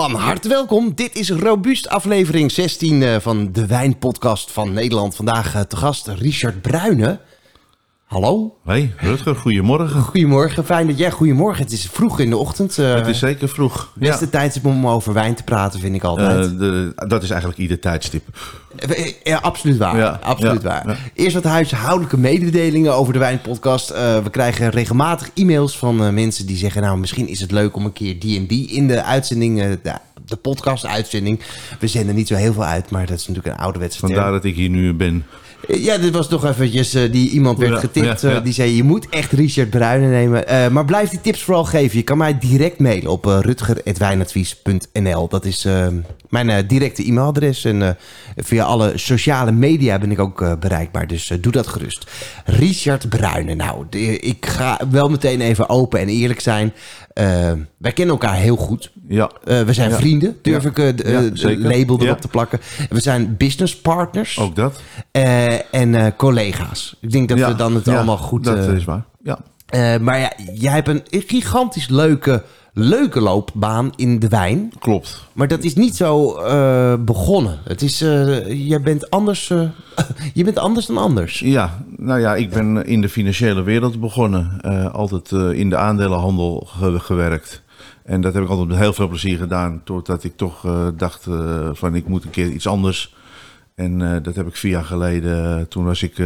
Van harte welkom. Dit is Robuust aflevering 16 eh, van de Wijnpodcast van Nederland. Vandaag eh, te gast Richard Bruyne. Hallo. Hey, Rutger, goedemorgen. Goedemorgen, fijn dat jij... Goedemorgen, het is vroeg in de ochtend. eh, Het is zeker vroeg. Beste tijdstip om over wijn te praten, vind ik altijd. Eh, de, dat is eigenlijk ieder tijdstip. Eh, Ja, absoluut waar. Ja, absoluut waar. Eerst wat huishoudelijke mededelingen over de Wijnpodcast. We krijgen regelmatig e-mails van mensen die zeggen... nou, misschien is het leuk om een keer die en die in de uitzending... de, de podcast-uitzending. We zenden niet zo heel veel uit, maar dat is natuurlijk een ouderwetse term. Vandaar dat ik hier nu ben. Ja, dit was toch eventjes... eh, die iemand werd getipt. eh, die zei, je moet echt Richard Bruyne nemen. Eh, maar blijf die tips vooral geven. Je kan mij direct mailen op rutger.wijnadvies.nl. Dat is mijn directe e-mailadres. En via alle sociale media ben ik ook bereikbaar. Dus doe dat gerust. Richard Bruyne. Nou, de- ik ga wel meteen even open en eerlijk zijn. Wij kennen elkaar heel goed. Ja, we zijn Ja. vrienden, durf Ja. ik zeker. label erop te plakken. We zijn business partners. ook dat. Eh, en eh, collega's. Ik denk dat ja, we dan het ja, allemaal goed... Dat eh, is waar. Ja. eh, maar ja, jij hebt een gigantisch leuke, leuke loopbaan in de wijn. Klopt. Maar dat is niet zo eh, begonnen. Het is, eh, jij bent anders, eh, je bent anders dan anders. Ja, nou ja, ik ben in de financiële wereld begonnen. Eh, altijd eh, in de aandelenhandel ge- gewerkt. En dat heb ik altijd met heel veel plezier gedaan. Totdat ik toch eh, dacht eh, van ik moet een keer iets anders. En eh, dat heb ik vier jaar geleden. toen was ik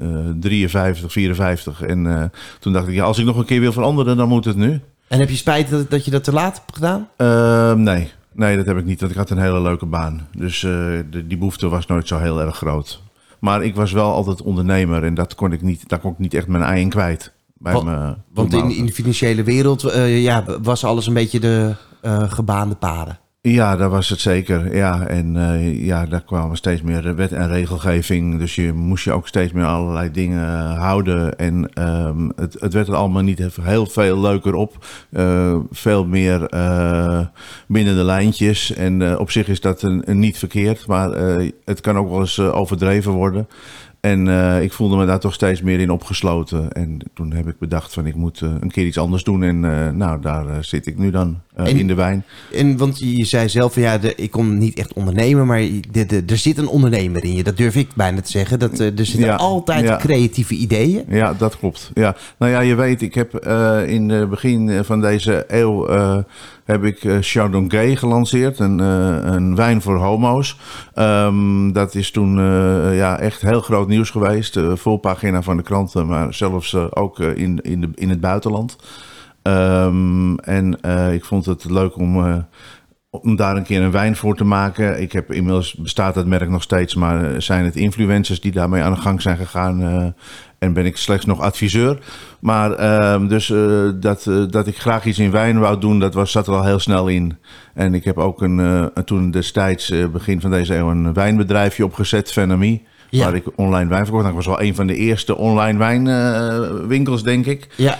eh, 53, 54. En eh, toen dacht ik, ja, als ik nog een keer wil veranderen, dan moet het nu. En heb je spijt dat, dat je dat te laat hebt gedaan? Ehm, nee. nee, dat heb ik niet. Want ik had een hele leuke baan. Dus eh, de, die behoefte was nooit zo heel erg groot. Maar ik was wel altijd ondernemer. En dat kon ik niet, daar kon ik niet echt mijn ei in kwijt. Bij me, Want in, in de financiële wereld ja, was alles een beetje de gebaande paden. Ja, dat was het zeker. Ja, en eh, ja, daar kwamen steeds meer wet en regelgeving. Dus je moest je ook steeds meer allerlei dingen eh, houden. En ehm, het, het werd er allemaal niet heel- veel leuker op. Eh, veel meer eh, binnen de lijntjes. En op zich is dat een, een niet verkeerd. Maar het kan ook wel eens overdreven worden. En eh, ik voelde me daar toch steeds meer in opgesloten. En toen heb ik bedacht van ik moet eh, een keer iets anders doen. En eh, nou, daar zit ik nu dan En- in de wijn. En want je, zei zelf van ja, de, ik kon niet echt ondernemen, maar de, de, er zit een ondernemer in je. Dat durf ik bijna te zeggen. Dat, er zitten Ja, altijd ja. creatieve ideeën. Ja, dat klopt. Ja. Nou ja, je weet, ik heb in het begin van deze eeuw heb ik eh, Chardonnay gelanceerd. Een, eh, een wijn voor homo's. Ehm, dat is toen eh, ja, echt heel groot nieuws geweest. Uh, voorpagina van de kranten, maar zelfs ook in, in, de, in het buitenland. Ehm, en ik vond het leuk om, om daar een keer een wijn voor te maken. Ik heb inmiddels bestaat dat merk nog steeds, maar eh, zijn het influencers die daarmee aan de gang zijn gegaan. eh, en ben ik slechts nog adviseur. Maar ehm, dus eh, dat, dat ik graag iets in wijn wou doen, dat was, zat er al heel snel in. En ik heb ook een, toen destijds, begin van deze eeuw, een wijnbedrijfje opgezet, Venami. Ja. Waar ik online wijn verkocht. Ik was wel een van de eerste online wijnwinkels, denk ik. Ja,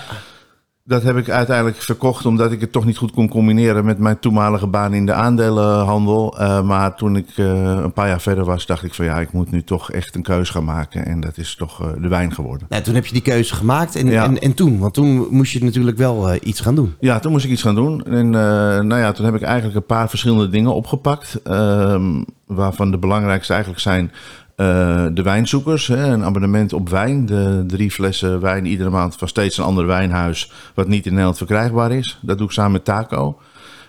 Dat heb ik uiteindelijk verkocht omdat ik het toch niet goed kon combineren met mijn toenmalige baan in de aandelenhandel. Eh, maar toen ik eh, een paar jaar verder was, dacht ik van ja, ik moet nu toch echt een keus gaan maken. En dat is toch eh, de wijn geworden. nou, toen heb je die keuze gemaakt. En, Ja. en, en toen? Want toen moest je natuurlijk wel iets gaan doen. Ja, toen moest ik iets gaan doen. En nou ja, toen heb ik eigenlijk een paar verschillende dingen opgepakt. ehm, waarvan de belangrijkste eigenlijk zijn eh, de wijnzoekers. Hè, een abonnement op wijn. De drie flessen wijn iedere maand van steeds een ander wijnhuis. Wat niet in Nederland verkrijgbaar is. Dat doe ik samen met Taco.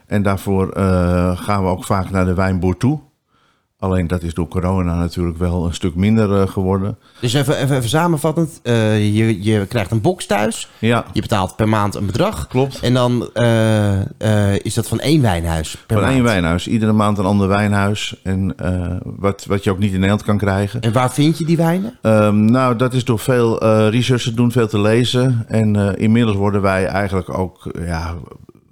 En daarvoor eh, gaan we ook vaak naar de wijnboer toe. Alleen dat is door corona natuurlijk wel een stuk minder eh, geworden. Dus even, even, even samenvattend. eh, je, je krijgt een box thuis. Ja, Je betaalt per maand een bedrag. klopt. En dan eh, is dat van één wijnhuis per Van maand. één wijnhuis. Iedere maand een ander wijnhuis. En wat, wat je ook niet in Nederland kan krijgen. En waar vind je die wijnen? Ehm, nou, dat is door veel research te doen, veel te lezen. En inmiddels worden wij eigenlijk ook ja,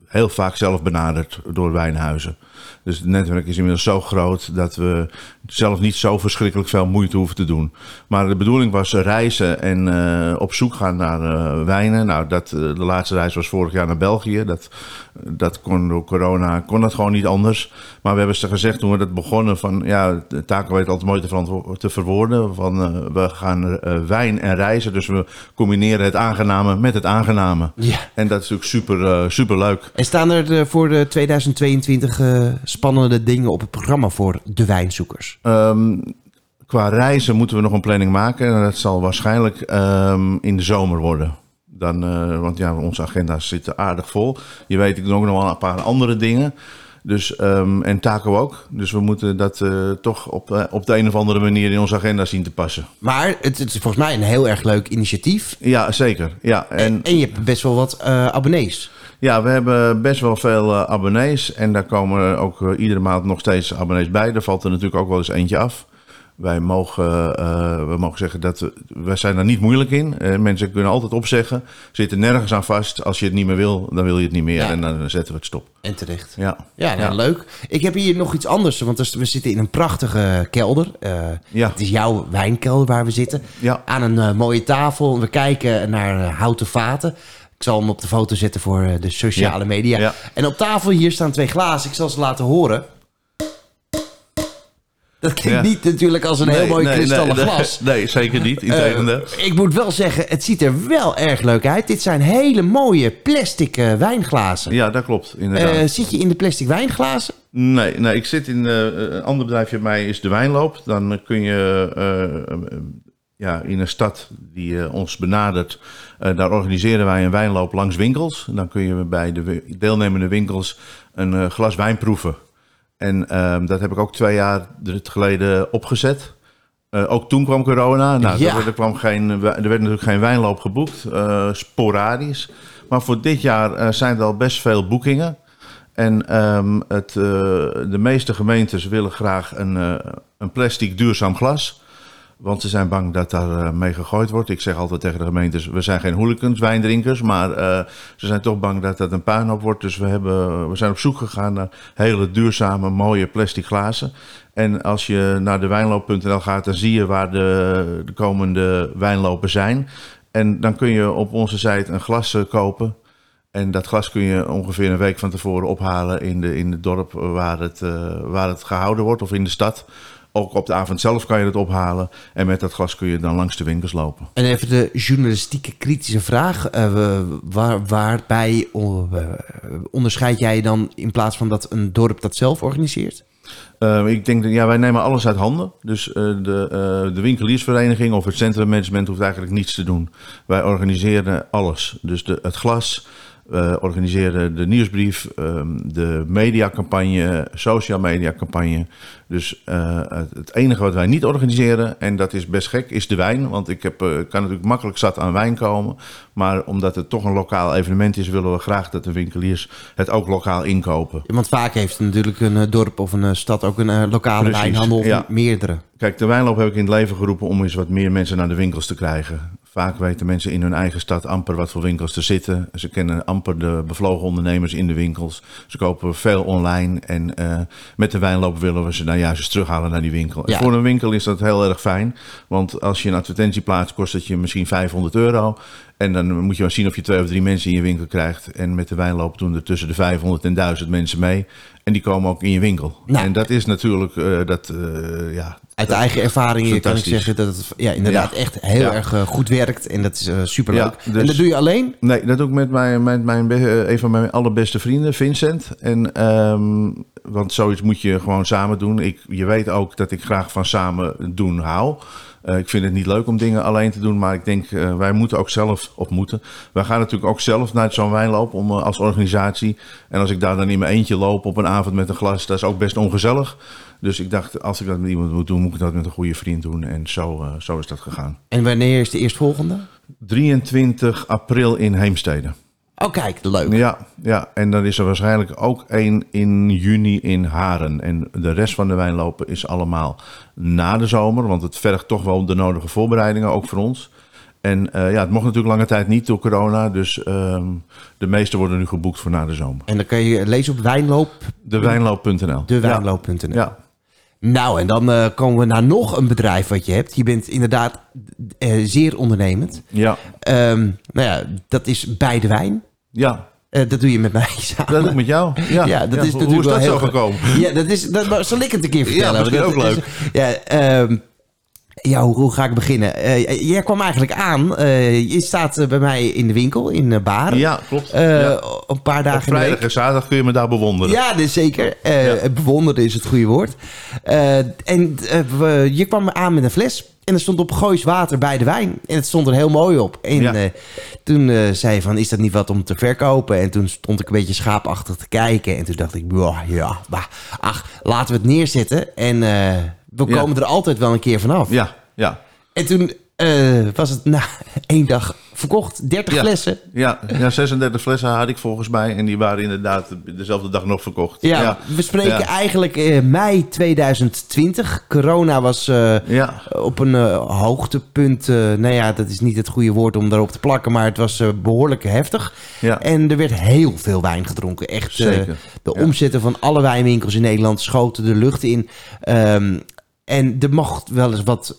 heel vaak zelf benaderd door wijnhuizen. Dus het netwerk is inmiddels zo groot dat we zelf niet zo verschrikkelijk veel moeite hoeven te doen. Maar de bedoeling was reizen en uh, op zoek gaan naar uh, wijnen. Nou, dat, uh, de laatste reis was vorig jaar naar België. Dat, dat kon door corona kon dat gewoon niet anders. Maar we hebben ze gezegd toen we dat begonnen van ja, de taken weet altijd mooi te, te verwoorden. Van we gaan wijn en reizen. Dus we combineren het aangename met het aangename. Ja. En dat is natuurlijk super, super leuk. En staan er voor de 2022 spannende dingen op het programma voor de wijnzoekers? Um, qua reizen moeten we nog een planning maken. En dat zal waarschijnlijk um, in de zomer worden. Dan, uh, want ja, onze agenda's zitten aardig vol. Je weet, ik doe ook nog wel een paar andere dingen. Dus, um, en Taco ook. Dus we moeten dat uh, toch op, uh, op de een of andere manier in onze agenda zien te passen. Maar het, het, is volgens mij een heel erg leuk initiatief. Ja, zeker. Ja, en, en, en je hebt best wel wat uh, abonnees. Ja, we hebben best wel veel uh, abonnees. En daar komen ook uh, iedere maand nog steeds abonnees bij. Er valt er natuurlijk ook wel eens eentje af. Wij mogen, uh, we mogen zeggen dat we, wij zijn daar niet moeilijk in. Uh, mensen kunnen altijd opzeggen. Zitten nergens aan vast. Als je het niet meer wil, dan wil je het niet meer. Ja. En dan zetten we het stop. En terecht. Ja, ja, nou, ja. leuk. Ik heb hier nog iets anders. Want we zitten in een prachtige kelder. Uh, ja. Het is jouw wijnkelder waar we zitten. Ja. Aan een mooie tafel. We kijken naar houten vaten. Ik zal hem op de foto zetten voor de sociale Ja. media. Ja. En op tafel hier staan twee glazen. Ik zal ze laten horen. Dat klinkt Ja. niet natuurlijk als een heel mooi kristallen nee, glas. Nee, zeker niet. Eh, ik moet wel zeggen, het ziet er wel erg leuk uit. Dit zijn hele mooie plastic eh, wijnglazen. ja, dat klopt. Inderdaad. Eh, zit je in de plastic wijnglazen? Nee, nee, ik zit in eh, een ander bedrijfje bij mij is de wijnloop. Dan eh, kun je eh, eh, ja, in een stad die eh, ons benadert, eh, daar organiseren wij een wijnloop langs winkels. Dan kun je bij de deelnemende winkels een eh, glas wijn proeven. En ehm, dat heb ik ook twee jaar geleden opgezet. Eh, ook toen kwam corona. Nou, Ja. er, er kwam geen, er werd natuurlijk geen wijnloop geboekt, eh, sporadisch. Maar voor dit jaar eh, zijn er al best veel boekingen. En ehm, het, eh, de meeste gemeentes willen graag een, eh, een plastic duurzaam glas. Want ze zijn bang dat daar eh, mee gegooid wordt. Ik zeg altijd tegen de gemeentes, we zijn geen hooligans, wijndrinkers. Maar eh, ze zijn toch bang dat dat een puinhoop wordt. Dus we, hebben, we zijn op zoek gegaan naar hele duurzame, mooie plastic glazen. En als je naar de wijnloop.nl gaat, dan zie je waar de, de komende wijnlopen zijn. En dan kun je op onze site een glas eh, kopen. En dat glas kun je ongeveer een week van tevoren ophalen in, de, in het dorp waar het, waar het gehouden wordt of in de stad. Ook op de avond zelf kan je het ophalen. En met dat glas kun je dan langs de winkels lopen. En even de journalistieke kritische vraag. eh, waar, waarbij eh, onderscheid jij dan in plaats van dat een dorp dat zelf organiseert? Uh, ik denk dat ja, wij nemen alles uit handen. Dus uh, de, uh, de winkeliersvereniging of het centrummanagement hoeft eigenlijk niets te doen. Wij organiseren alles. Dus de, het glas, we organiseren de nieuwsbrief, um, de mediacampagne, social mediacampagne. Dus uh, het, enige wat wij niet organiseren, en dat is best gek, is de wijn. Want ik heb, uh, kan natuurlijk makkelijk zat aan wijn komen. Maar omdat het toch een lokaal evenement is, willen we graag dat de winkeliers het ook lokaal inkopen. Want vaak heeft natuurlijk een eh, dorp of een eh, stad ook een eh, lokale Precies, wijnhandel of ja. meerdere. Kijk, de wijnloop heb ik in het leven geroepen om eens wat meer mensen naar de winkels te krijgen. Vaak weten mensen in hun eigen stad amper wat voor winkels er zitten. Ze kennen amper de bevlogen ondernemers in de winkels. Ze kopen veel online en uh, met de wijnloop willen we ze nou juist eens terughalen naar die winkel. Ja. En voor een winkel is dat heel erg fijn, want als je een advertentie plaatst kost het je misschien 500 euro. En dan moet je maar zien of je twee of drie mensen in je winkel krijgt. En met de wijnloop doen er tussen de 500 en 1000 mensen mee. En die komen ook in je winkel. Nou. En dat is natuurlijk, uh, dat, uh, ja, Uit de eigen ervaring kan ik zeggen dat het ja, inderdaad Ja. echt heel Ja. erg eh, goed werkt. En dat is eh superleuk. Ja, En dus- dat doe je alleen? Nee, dat doe ik met mijn, met mijn, eh, een van mijn allerbeste vrienden, Vincent. En, ehm, want zoiets moet je gewoon samen doen. Ik, je weet ook dat ik graag van samen doen hou. Eh, ik vind het niet leuk om dingen alleen te doen, maar ik denk, eh, wij moeten ook zelf op moeten. Wij gaan natuurlijk ook zelf naar zo'n wijnloop om, eh, als organisatie. En als ik daar dan in mijn eentje loop op een avond met een glas, dat is ook best ongezellig. Dus ik dacht, als ik dat met iemand moet doen, moet ik dat met een goede vriend doen. En zo, zo is dat gegaan. En wanneer is de eerstvolgende? 23 april in Heemstede. Oh kijk, leuk. Ja, ja, en dan is er waarschijnlijk ook één in juni in Haren. En de rest van de wijnlopen is allemaal na de zomer, want het vergt toch wel de nodige voorbereidingen, ook voor ons. En eh, ja, het mocht natuurlijk lange tijd niet door corona. Dus ehm, de meeste worden nu geboekt voor na de zomer. En dan kan je lezen op wijnloop, Dewijnloop.nl. dewijnloop.nl. Ja. Nou, en dan eh, komen we naar nog een bedrijf wat je hebt. Je bent inderdaad eh, zeer ondernemend. Ja. Ehm, nou ja, dat is bij de wijn. Ja. Eh, dat doe je met mij samen. Dat doe ik met jou. Ja, Ja, dat is Hoe natuurlijk is dat heel zo ge- gekomen? Ja, dat is. Dat, maar zal ik het een keer vertellen? misschien Dat ook is- leuk. ja, ja hoe, hoe ga ik beginnen? Eh, jij kwam eigenlijk aan. eh, je staat bij mij in de winkel in Baren. Ja, klopt. Ja. Een paar Op dagen in de vrijdag en zaterdag kun je me daar bewonderen. Ja, dat is zeker. Ja. Bewonderen is het goede woord. En je kwam aan met een fles. En er stond op Goois water bij de wijn. En het stond er heel mooi op. En Ja. eh, toen eh, zei je van, is dat niet wat om te verkopen? En toen stond ik een beetje schaapachtig te kijken. En toen dacht ik, ja, ja, maar, ach, laten we het neerzetten. En eh, we Ja. komen er altijd wel een keer vanaf. Ja, ja. En toen was het na één dag verkocht. 30 Ja. flessen. Ja, ja, 36 flessen had ik volgens mij. En die waren inderdaad dezelfde dag nog verkocht. Ja, we spreken Ja. eigenlijk eh, mei 2020. Corona was eh, op een eh, hoogtepunt. nou ja, dat is niet het goede woord om daarop te plakken, maar het was eh, behoorlijk heftig. ja. En er werd heel veel wijn gedronken. Echt, Zeker. de omzetten van alle wijnwinkels in Nederland schoten de lucht in. Ehm, en er mocht wel eens wat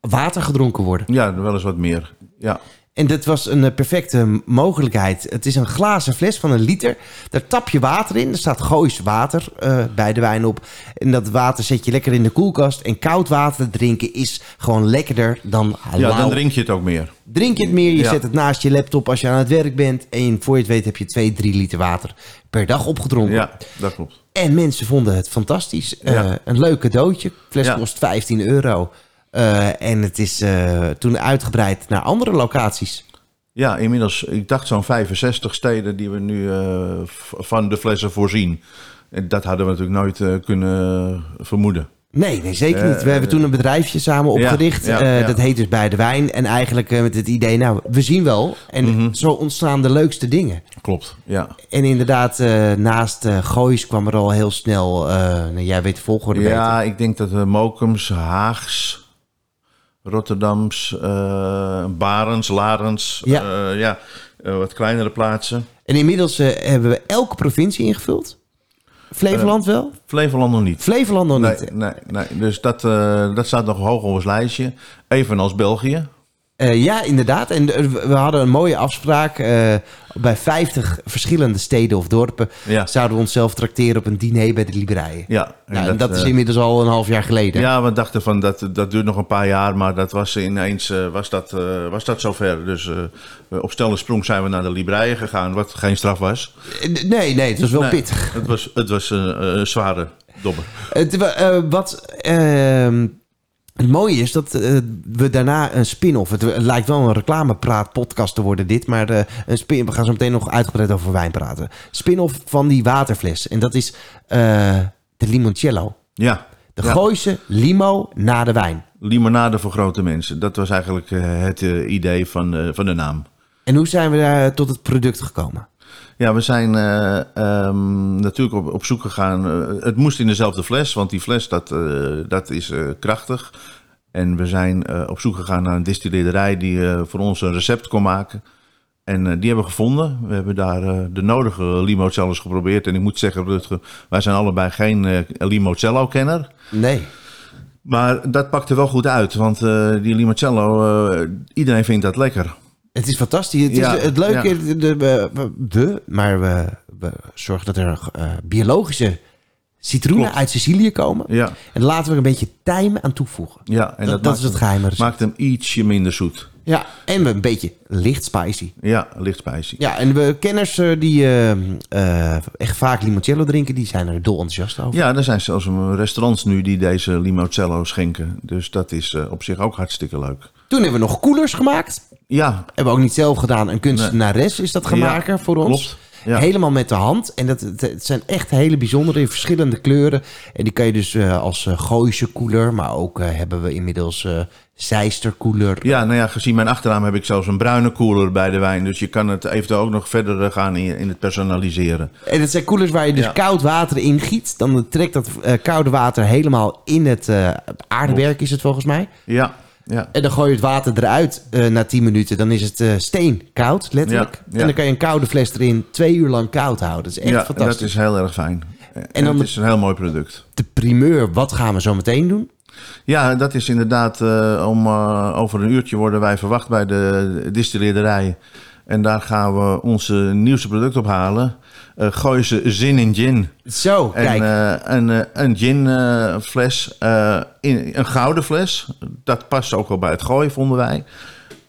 water gedronken worden. ja, wel eens wat meer. Ja, En dat was een eh, perfecte mogelijkheid. Het is een glazen fles van een liter. Daar tap je water in. Er staat Goois water eh, bij de wijn op. En dat water zet je lekker in de koelkast. En koud water drinken is gewoon lekkerder dan ja lauw. dan drink je het ook meer. Drink je het meer, je Ja. zet het naast je laptop als je aan het werk bent. En voor je het weet heb je 2, 3 liter water per dag opgedronken. Ja, dat klopt. En mensen vonden het fantastisch. Ja. Eh, een leuk cadeautje. De fles Ja. kost 15 euro. Eh, en het is eh, toen uitgebreid naar andere locaties. Ja, inmiddels, ik dacht zo'n 65 steden die we nu eh, van de flessen voorzien. En dat hadden we natuurlijk nooit kunnen vermoeden. Nee, nee zeker niet. We hebben toen een bedrijfje samen opgericht. ja, ja. Dat heet dus Bij de Wijn. En eigenlijk met het idee, nou, we zien wel. En Mhm. zo ontstaan de leukste dingen. Klopt, ja. En inderdaad, naast Goois kwam er al heel snel... nou, jij weet de volgorde beter. Ja, ik denk dat Mokums, Haags, Rotterdams, eh Barens, Larens, Ja. ja, ja eh, wat kleinere plaatsen. En inmiddels eh, hebben we elke provincie ingevuld. Flevoland wel? Flevoland nog niet. Flevoland nog Nee, niet. nee, nee. Dus dat, eh, dat staat nog hoog op ons lijstje. Evenals België. Eh, ja, inderdaad. En eh, we hadden een mooie afspraak. eh, bij 50 verschillende steden of dorpen Ja. zouden we onszelf trakteren op een diner bij de Libreien. Ja, en Nou, en dat is inmiddels al een half jaar geleden. Ja, we dachten van dat, dat duurt nog een paar jaar, maar dat was ineens was dat, was dat zover. Dus op stel en sprong zijn we naar de Libreien gegaan, wat geen straf was. Nee, nee, het was wel Nee, pittig. Het was, het was een, een zware dobber. Het, wat ehm, het mooie is dat eh, we daarna een spin-off... Het, het lijkt wel een reclamepraat-podcast te worden dit... maar eh, een spin, we gaan zo meteen nog uitgebreid over wijn praten. Spin-off van die waterfles. En dat is eh, de limoncello. Ja, De Ja. Gooise limo na de wijn. limonade voor grote mensen. Dat was eigenlijk het idee van, van de naam. En hoe zijn we daar tot het product gekomen? Ja, we zijn eh, ehm, natuurlijk op, op zoek gegaan. eh, het moest in dezelfde fles, want die fles dat, eh, dat is krachtig. En we zijn op zoek gegaan naar een distilleerderij die voor ons een recept kon maken. En die hebben we gevonden. We hebben daar de nodige limoncello's geprobeerd. En ik moet zeggen, Rutger, wij zijn allebei geen limoncello-kenner. Nee. Maar dat pakte wel goed uit, want die limoncello, iedereen vindt dat lekker. Het is fantastisch. Het, Ja, is, het leuke, de, de- maar we, we zorgen dat er eh, biologische citroenen Klopt. uit Sicilië komen. Ja, En laten we er een beetje tijm aan toevoegen. ja. En dat, dat is het geheime recept. maakt hem ietsje minder zoet. Ja, en een beetje licht spicy. Ja, licht spicy. Ja, en we kenners eh, die eh, echt vaak limoncello drinken, die zijn er dol enthousiast over. Ja, er zijn zelfs restaurants nu die deze limoncello schenken. Dus dat is op zich ook hartstikke leuk. Toen hebben we nog koelers gemaakt. Ja, Hebben we ook niet zelf gedaan. Een kunstenares is dat Ja, maken voor ons. klopt. Ja. Helemaal met de hand. En dat, het, zijn echt hele bijzondere in verschillende kleuren. En die kan je dus eh, als uh, Gooise koeler. Maar ook eh, hebben we inmiddels eh Zeister koeler. ja, nou ja, gezien mijn achternaam heb ik zelfs een bruine koeler bij de wijn. Dus je kan het eventueel ook nog verder gaan in, in het personaliseren. En het zijn koelers waar je dus Ja. koud water in giet. Dan trekt dat koude water helemaal in het aardewerk is het volgens mij. Ja, ja. En dan gooi je het water eruit eh, na 10 minuten. Dan is het eh, steen koud, letterlijk. Ja. En dan kan je een koude fles erin twee uur lang koud houden. Dat is echt ja, fantastisch. dat is heel erg fijn. En, dan het is een heel mooi product. De primeur, wat gaan we zo meteen doen? Ja, dat is inderdaad eh, om over een uurtje worden wij verwacht bij de distilleerderij. En daar gaan we onze nieuwste product ophalen. Eh gooi ze zin in gin. Zo, En kijk. eh, een, eh, een gin eh, fles, eh, in, een gouden fles. Dat past ook wel bij het gooien, vonden wij.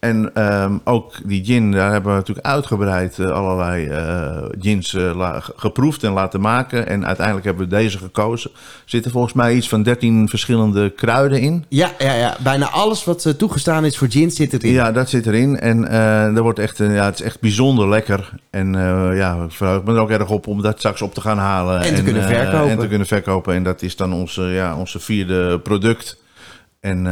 En ehm, ook die gin, daar hebben we natuurlijk uitgebreid eh, allerlei eh, gins eh, geproefd en laten maken. En uiteindelijk hebben we deze gekozen. Er zitten volgens mij iets van 13 verschillende kruiden in. ja, ja, ja, bijna alles wat toegestaan is voor gin zit erin. Ja, dat zit erin. En dat wordt echt, ja, het is echt bijzonder lekker. En ja, ik verheug me er ook erg op om dat straks op te gaan halen. En te kunnen verkopen. En te kunnen verkopen. En dat is dan onze, ja, onze vierde product. En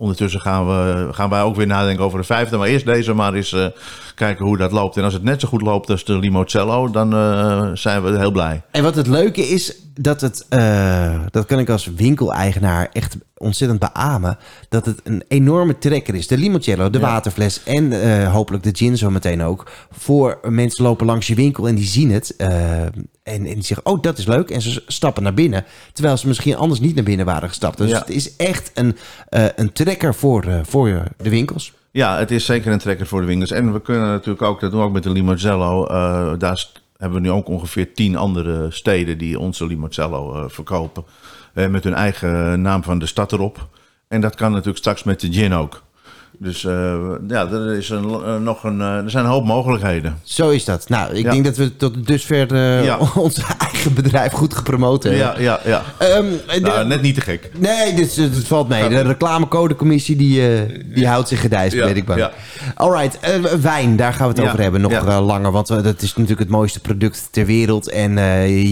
ondertussen gaan, we, gaan wij ook weer nadenken over de vijfde. Maar eerst deze maar eens eh, kijken hoe dat loopt. En als het net zo goed loopt als de Limoncello, dan eh, zijn we heel blij. En wat het leuke is, dat het, eh, dat kan ik als winkeleigenaar echt ontzettend beamen, dat het een enorme trekker is. De limoncello, de Ja. waterfles en eh, hopelijk de gin zo meteen ook. Voor mensen lopen langs je winkel en die zien het. eh, en, en die zeggen, oh dat is leuk. En ze stappen naar binnen. Terwijl ze misschien anders niet naar binnen waren gestapt. Dus Ja. het is echt een, een trekker voor, voor de winkels. Ja, het is zeker een trekker voor de winkels. En we kunnen natuurlijk ook, dat doen we ook met de Limoncello. eh, daar hebben we nu ook ongeveer tien andere steden die onze Limoncello eh, verkopen. Eh, met hun eigen naam van de stad erop. En dat kan natuurlijk straks met de gin ook. Dus eh, ja, er, is een, eh, nog een, eh, er zijn een hoop mogelijkheden. Zo is dat. Nou, ik Ja. denk dat we tot dusver Ja. ons eigen bedrijf goed gepromoot hebben. Ja, ja, ja. Ehm, de- Nou, net niet te gek. Nee, dit, dit valt mee. De reclamecodecommissie die, die houdt zich gedijst, weet ik bang. ja. Alright, eh, wijn, daar gaan we het over hebben nog langer. Want dat is natuurlijk het mooiste product ter wereld. En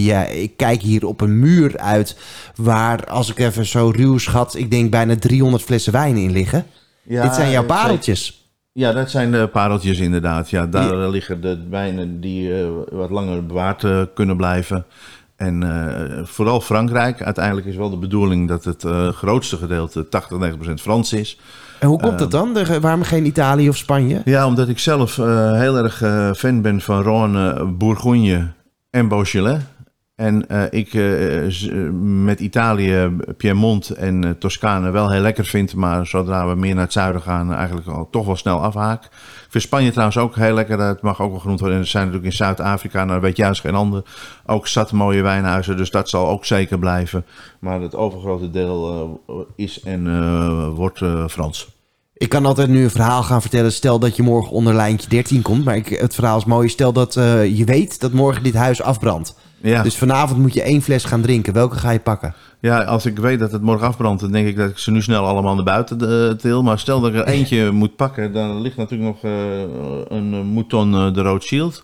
ja, ik kijk hier op een muur uit waar, als ik even zo ruw schat, ik denk bijna 300 flessen wijn in liggen. Ja, Dit zijn jouw pareltjes. Ja, dat zijn de pareltjes inderdaad. Ja, daar liggen de wijnen die eh, wat langer bewaard eh, kunnen blijven. En eh, vooral Frankrijk. Uiteindelijk is wel de bedoeling dat het grootste gedeelte, 80, 90 procent Frans is. En hoe komt dat dan? De- waarom geen Italië of Spanje? Ja, omdat ik zelf heel erg fan ben van Rhône, Bourgogne en Beaujolais. En eh, ik z- met Italië, Piemont en eh, Toscane wel heel lekker vind. Maar zodra we meer naar het zuiden gaan, eigenlijk al toch wel snel afhaak. Ik vind Spanje trouwens ook heel lekker. Dat mag ook wel genoemd worden. En er zijn natuurlijk in Zuid-Afrika, nou weet juist geen ander, ook zat mooie wijnhuizen. Dus dat zal ook zeker blijven. Maar het overgrote deel is en wordt Frans. Ik kan altijd nu een verhaal gaan vertellen. Stel dat je morgen onder lijntje 13 komt. Maar ik, het verhaal is mooi. Stel dat je weet dat morgen dit huis afbrandt. Ja. Dus vanavond moet je één fles gaan drinken. Welke ga je pakken? Ja, als ik weet dat het morgen afbrandt, dan denk ik dat ik ze nu snel allemaal naar buiten eh, til. Maar stel dat ik er eentje moet pakken, dan ligt natuurlijk nog eh, een eh, Mouton de Rothschild.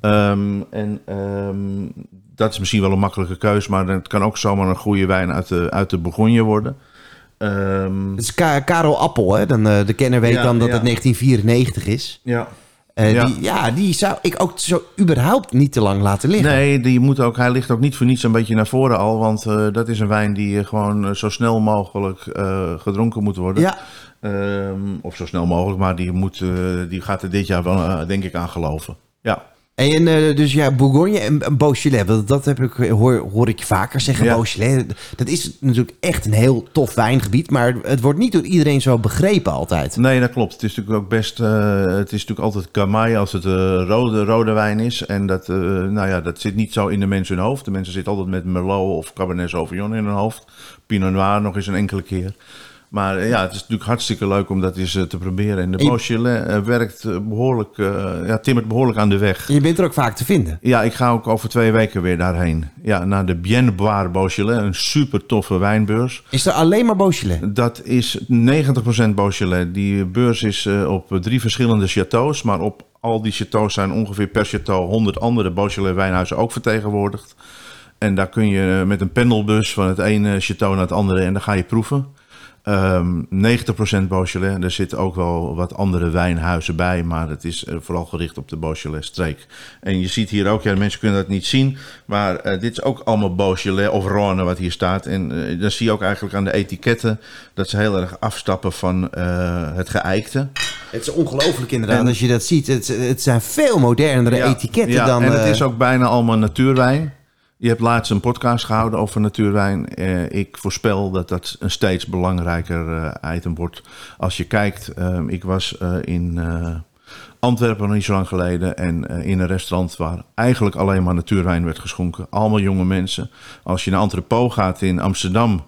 Ehm en ehm, dat is misschien wel een makkelijke keus, maar het kan ook zomaar een goede wijn uit de, uit de Bourgogne worden. Ehm, Het is Ka- Karel Appel, hè? Dan, de kenner weet Ja, dan dat ja. het 1994 is. ja. Eh, Ja. Die, ja, die zou ik ook zo überhaupt niet te lang laten liggen. Nee, die moet ook, hij ligt ook niet voor niets een beetje naar voren al. Want eh, dat is een wijn die eh, gewoon zo snel mogelijk gedronken moet worden. Ja, Ehm, of zo snel mogelijk, maar die, moet, die gaat er dit jaar wel, denk ik, aan geloven. Ja, en eh, dus ja, Bourgogne en, en Beaujolais. Dat, dat heb ik, hoor, hoor ik je vaker zeggen. Ja. Beaujolais, dat is natuurlijk echt een heel tof wijngebied. Maar het wordt niet door iedereen zo begrepen altijd. nee, dat klopt. Het is natuurlijk ook best, eh, het is natuurlijk altijd Camay als het eh, rode, rode wijn is. En dat, eh, nou ja, dat zit niet zo in de mensen hun hoofd. De mensen zitten altijd met Merlot of Cabernet Sauvignon in hun hoofd. Pinot Noir nog eens een enkele keer. Maar eh, ja, het is natuurlijk hartstikke leuk om dat eens eh, te proberen. En de Beaujolais eh, werkt eh, behoorlijk, eh, ja, timmert behoorlijk aan de weg. Je bent er ook vaak te vinden. Ja, ik ga ook over twee weken weer daarheen. Ja, naar de Bien Boire Beaujolais, een super toffe wijnbeurs. Is er alleen maar Beaujolais? Dat is 90% Beaujolais. Die beurs is op drie verschillende chateaus, maar op al die chateaus zijn ongeveer per chateau 100 andere Beaujolais wijnhuizen ook vertegenwoordigd. En daar kun je met een pendelbus van het ene chateau naar het andere en dan ga je proeven. Ehm 90% Beaujolais. Er zitten ook wel wat andere wijnhuizen bij, maar het is eh, vooral gericht op de Beaujolais-streek. En je ziet hier ook, ja, de mensen kunnen dat niet zien, maar eh, dit is ook allemaal Beaujolais of Rhône wat hier staat. En eh, dan zie je ook eigenlijk aan de etiketten dat ze heel erg afstappen van eh, het geëikte. Het is ongelooflijk inderdaad En- als je dat ziet. Het, het zijn veel modernere Ja, etiketten ja, dan... En het is ook bijna allemaal natuurwijn. Je hebt laatst een podcast gehouden over natuurwijn. Eh, ik voorspel dat dat een steeds belangrijker eh, item wordt. Als je kijkt, eh, ik was eh, in Antwerpen nog niet zo lang geleden. En in een restaurant waar eigenlijk alleen maar natuurwijn werd geschonken. Allemaal jonge mensen. Als je naar Entrepot gaat in Amsterdam.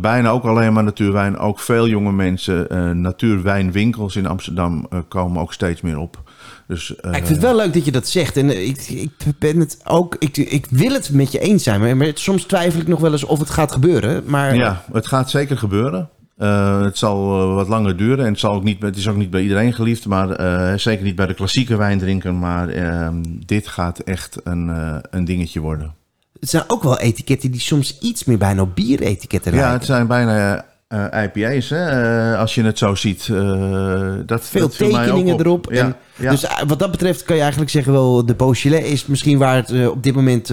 bijna ook alleen maar natuurwijn. Ook veel jonge mensen. natuurwijnwinkels in Amsterdam komen ook steeds meer op. Dus, eh, Ja, ik vind het wel leuk dat je dat zegt. En eh, ik, ik ben het ook. Ik, ik wil het met je eens zijn. Maar, maar soms twijfel ik nog wel eens of het gaat gebeuren. Maar Ja, het gaat zeker gebeuren. Eh, het zal eh, wat langer duren en het, zal ook niet, het is ook niet bij iedereen geliefd, maar eh, zeker niet bij de klassieke wijndrinker. Maar ehm, dit gaat echt een, eh, een dingetje worden. het zijn ook wel etiketten die soms iets meer bijna op bieretiketten Ja, lijken. het zijn bijna eh, IPA's, hè? eh, als je het zo ziet. eh, dat, Veel dat tekeningen op. erop. Ja, en, ja. Dus wat dat betreft kan je eigenlijk zeggen wel... de Beaujolais is misschien waar het op dit moment...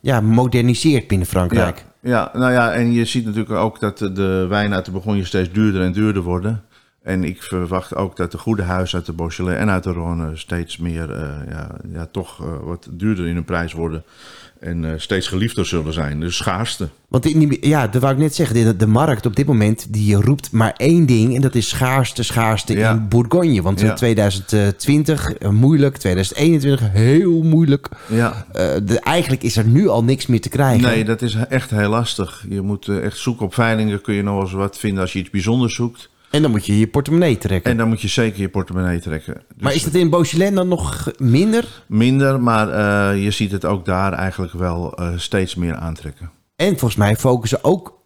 ja, moderniseert binnen Frankrijk. Ja, ja, nou ja, en je ziet natuurlijk ook dat de- wijnen uit de Bourgogne steeds duurder en duurder worden. En ik verwacht ook dat de goede huizen uit de Beaujolais en uit de Rhône steeds meer, eh, ja, ja, toch eh, wat duurder in hun prijs worden. En eh, steeds geliefder zullen zijn. Dus schaarste. Want in ja, dat wou ik net zeggen. De, de markt op dit moment die roept maar één ding. En dat is schaarste, schaarste Ja. in Bourgogne. Want Ja. 2020 eh, moeilijk. 2021 heel moeilijk. Ja. De, eigenlijk is er nu al niks meer te krijgen. Nee, dat is echt heel lastig. Je moet echt zoeken op veilingen. Kun je nog wel eens wat vinden als je iets bijzonders zoekt. En dan moet je je portemonnee trekken. En dan moet je zeker je portemonnee trekken. Dus maar is dat in Beaujolais dan nog minder? minder, maar eh, je ziet het ook daar eigenlijk wel eh, steeds meer aantrekken. En volgens mij focussen ook...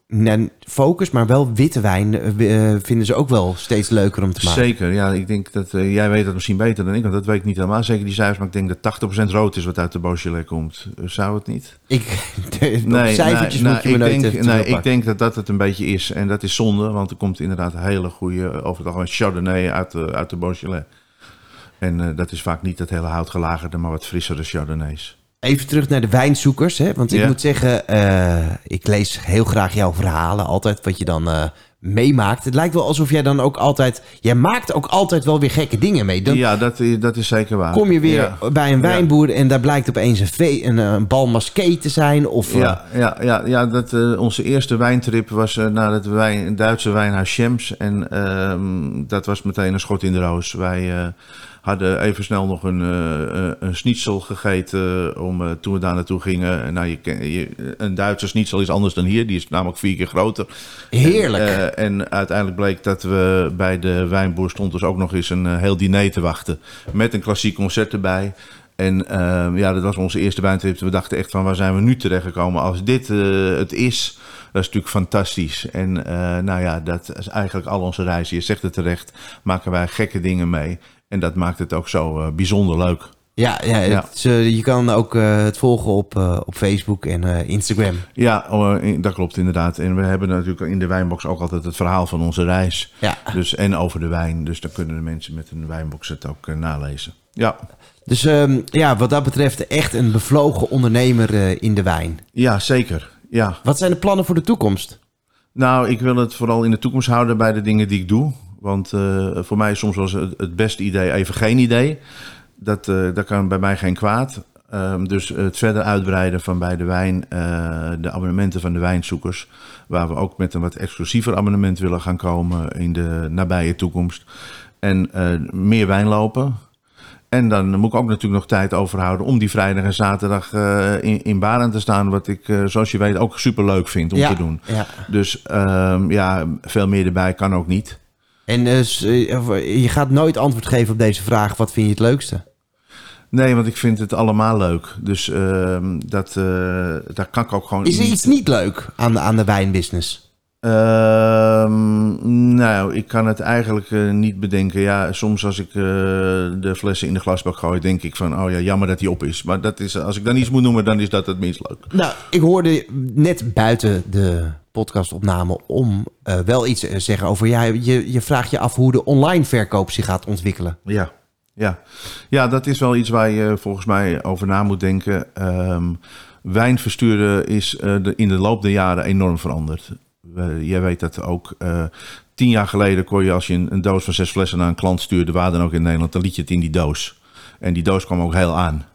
Focus, maar wel witte wijn eh, eh, vinden ze ook wel steeds leuker om te maken. Zeker, ja. Ik denk dat eh, jij weet dat misschien beter dan ik, want dat weet ik niet helemaal zeker die cijfers. Maar ik denk dat 80% rood is wat uit de Beaujolais komt. Zou het niet? Ik, nee, cijfertjes nee, moet je me ik denk, nee, ik denk dat dat het een beetje is. En dat is zonde, want er komt inderdaad hele goede, over het algemeen Chardonnay uit de, uit de Beaujolais. En dat is vaak niet het hele houtgelagerde, maar wat frissere Chardonnays. Even terug naar de wijnzoekers. Hè? Want ik Ja. moet zeggen, eh, ik lees heel graag jouw verhalen. Altijd wat je dan eh, meemaakt. Het lijkt wel alsof jij dan ook altijd... Jij maakt ook altijd wel weer gekke dingen mee. Dan ja, dat, i- dat is zeker waar. kom je weer Ja. bij een wijnboer... en daar blijkt opeens een, een, eh, een bal masqué te zijn. Of, eh, Ja, ja, ja, ja dat, eh, onze eerste wijntrip was eh, naar het wijn, Duitse wijnhuis Schems. En ehm, dat was meteen een schot in de roos. Wij eh, hadden even snel nog een, eh, een schnitzel gegeten eh, om, toen we daar naartoe gingen. En Nou, je, een Duitse schnitzel is anders dan hier. Die is namelijk vier keer groter. heerlijk. En, en uiteindelijk bleek dat we bij de wijnboer stond dus ook nog eens een heel diner te wachten. Met een klassiek concert erbij. En ehm, ja, dat was onze eerste wijntrip. We dachten echt van waar zijn we nu terechtgekomen als dit het is. Dat is natuurlijk fantastisch. En nou ja, dat is eigenlijk al onze reizen. Je zegt het terecht, maken wij gekke dingen mee. En dat maakt het ook zo eh, bijzonder leuk. ja, ja, het eh, je kan ook eh, het volgen op, op Facebook en Instagram. Ja, oh, dat klopt inderdaad. En we hebben natuurlijk in de wijnbox ook altijd het verhaal van onze reis. Ja. Dus, en over de wijn. Dus dan kunnen de mensen met een wijnbox het ook nalezen. Ja. Dus ehm, ja, wat dat betreft echt een bevlogen ondernemer in de wijn. ja, zeker. Ja. Wat zijn de plannen voor de toekomst? Nou, ik wil het vooral in de toekomst houden bij de dingen die ik doe. Want eh, voor mij is soms wel eens het, het beste idee even geen idee. Dat, eh, dat kan bij mij geen kwaad. Ehm, dus het verder uitbreiden van bij de wijn, eh, de abonnementen van de wijnzoekers. Waar we ook met een wat exclusiever abonnement willen gaan komen in de nabije toekomst. En meer wijn lopen. En dan moet ik ook natuurlijk nog tijd overhouden om die vrijdag en zaterdag in, in Baren te staan. Wat ik, zoals je weet, ook super leuk vind om ja, te doen. Ja. Dus ehm, ja, veel meer erbij kan ook niet. En dus, je gaat nooit antwoord geven op deze vraag. Wat vind je het leukste? Nee, want ik vind het allemaal leuk. Dus ehm, dat, daar kan ik ook gewoon... Is er iets niet leuk aan de, aan de wijnbusiness? Ehm, nou, ik kan het eigenlijk eh, niet bedenken. Ja, soms als ik eh, de flessen in de glasbak gooi, denk ik van... oh ja, jammer dat die op is. Maar dat is, als ik dan iets moet noemen, dan is dat het minst leuk. Nou, ik hoorde net buiten de podcastopname om eh, wel iets te zeggen over... Ja, je, je vraagt je af hoe de online verkoop zich gaat ontwikkelen. Ja, ja. ja, dat is wel iets waar je volgens mij over na moet denken. Ehm, wijn versturen is in de loop der jaren enorm veranderd. We- jij weet dat ook. eh, tien jaar geleden kon je als je een, een doos van zes flessen naar een klant stuurde, waar dan ook in Nederland, dan liet je het in die doos. En die doos kwam ook heel aan.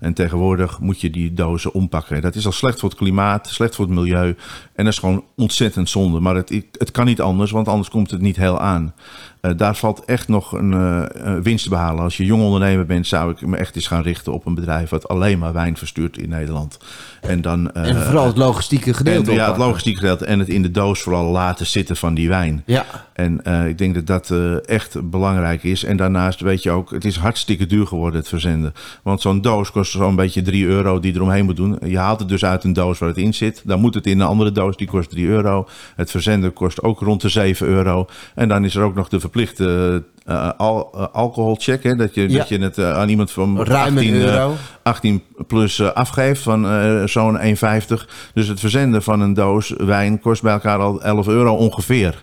En tegenwoordig moet je die dozen ompakken. Dat is al slecht voor het klimaat, slecht voor het milieu. En dat is gewoon ontzettend zonde. Maar het, het kan niet anders, want anders komt het niet heel aan. Eh, daar valt echt nog een eh, eh, winst te behalen. Als je jong ondernemer bent, zou ik me echt eens gaan richten op een bedrijf wat alleen maar wijn verstuurt in Nederland. En dan. en vooral het logistieke gedeelte. en, ja, het oppakken. logistiek gedeelte en het in de doos vooral laten zitten van die wijn. Ja, En ik denk dat dat echt belangrijk is. En daarnaast weet je ook, het is hartstikke duur geworden het verzenden. Want zo'n doos kost zo'n beetje 3 euro die eromheen moet doen. Je haalt het dus uit een doos waar het in zit. Dan moet het in een andere doos, die kost 3 euro. Het verzenden kost ook rond de 7 euro. En dan is er ook nog de verplichte eh, al, eh, alcoholcheck. Hè, dat, je, Ja. dat je het aan iemand van ruim 18, een eh, euro. 18 plus eh, afgeeft van eh, zo'n 1,50. Dus het verzenden van een doos wijn kost bij elkaar al 11 euro ongeveer.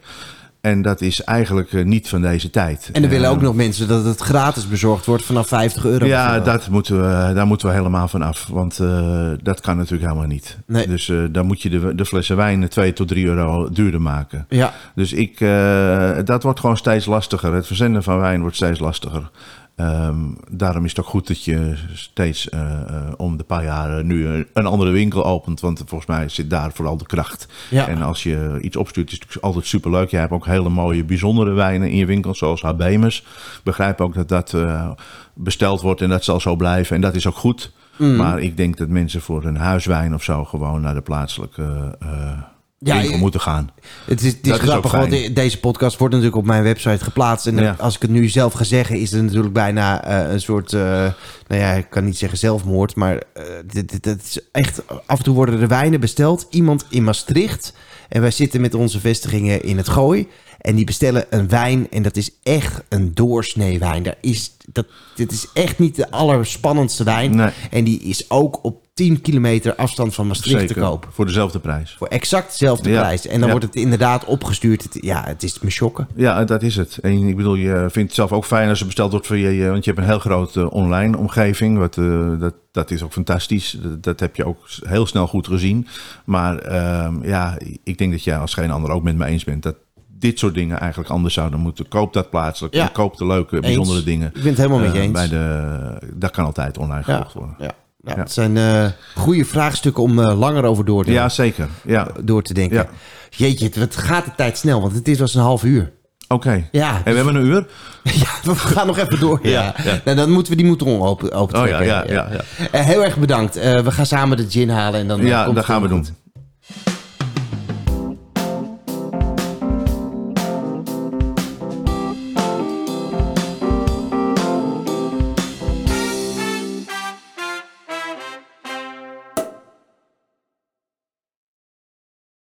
En dat is eigenlijk eh, niet van deze tijd. en dan willen Eh, ook nog mensen dat het gratis bezorgd wordt vanaf 50 euro. Ja, dat moeten we, daar moeten we helemaal van af. Want eh, dat kan natuurlijk helemaal niet. Nee. Dus eh, dan moet je de, de flessen wijn 2 tot 3 euro duurder maken. Ja, Dus ik, eh, dat wordt gewoon steeds lastiger. Het verzenden van wijn wordt steeds lastiger. Ehm, daarom is het ook goed dat je steeds eh, eh, om de paar jaar nu een, andere winkel opent. Want volgens mij zit daar vooral de kracht. Ja. En als je iets opstuurt, is het natuurlijk altijd superleuk. Je hebt ook hele mooie, bijzondere wijnen in je winkel, zoals Habemus. Ik begrijp ook dat dat eh, besteld wordt en dat zal zo blijven. En dat is ook goed. Mm. Maar ik denk dat mensen voor een huiswijn of zo gewoon naar de plaatselijke Ja, winkel je- moeten gaan. Het is, het is grappig, want deze podcast wordt natuurlijk op mijn website geplaatst. En Ja. als ik het nu zelf ga zeggen, is het natuurlijk bijna eh, een soort... eh, nou ja, ik kan niet zeggen zelfmoord, maar eh, dit, dit, dit is echt... Af en toe worden er wijnen besteld. Iemand in Maastricht. En wij zitten met onze vestigingen in het Gooi. En die bestellen een wijn en dat is echt een doorsnee wijn. Daar is, dat, dit is echt niet de allerspannendste wijn. Nee. En die is ook op 10 kilometer afstand van Maastricht te koop. voor dezelfde prijs. Voor exact dezelfde Ja. prijs. En dan Ja. wordt het inderdaad opgestuurd. Het- ja, het is me schokken. Ja, dat is het. En ik bedoel, je vindt het zelf ook fijn als het besteld wordt voor je, want je hebt een heel grote online omgeving. Wat, eh, dat, dat is ook fantastisch. Dat, dat heb je ook heel snel goed gezien. Maar ehm, ja, ik denk dat jij als geen ander ook met me eens bent dat dit soort dingen eigenlijk anders zouden moeten. Koop dat plaatselijk. Ja. Koop de leuke, bijzondere dingen. Ik ben het helemaal met je Eh, eens. Bij de, dat kan altijd online gekocht worden. ja. Ja. Het zijn eh, goede vraagstukken om eh, langer over door te, Ja, zeker. Ja, door te denken. Ja. Jeetje, het, gaat de tijd snel, want het is was een half uur. oké. Ja, En we hebben een uur? ja, we gaan nog even door. Ja. Ja, ja. Nou, dan moeten we die mouton open, open Oh ja, ja, ja. ja. Eh, heel erg bedankt. We gaan samen de gin halen en dan Ja, komt dat gaan we doen.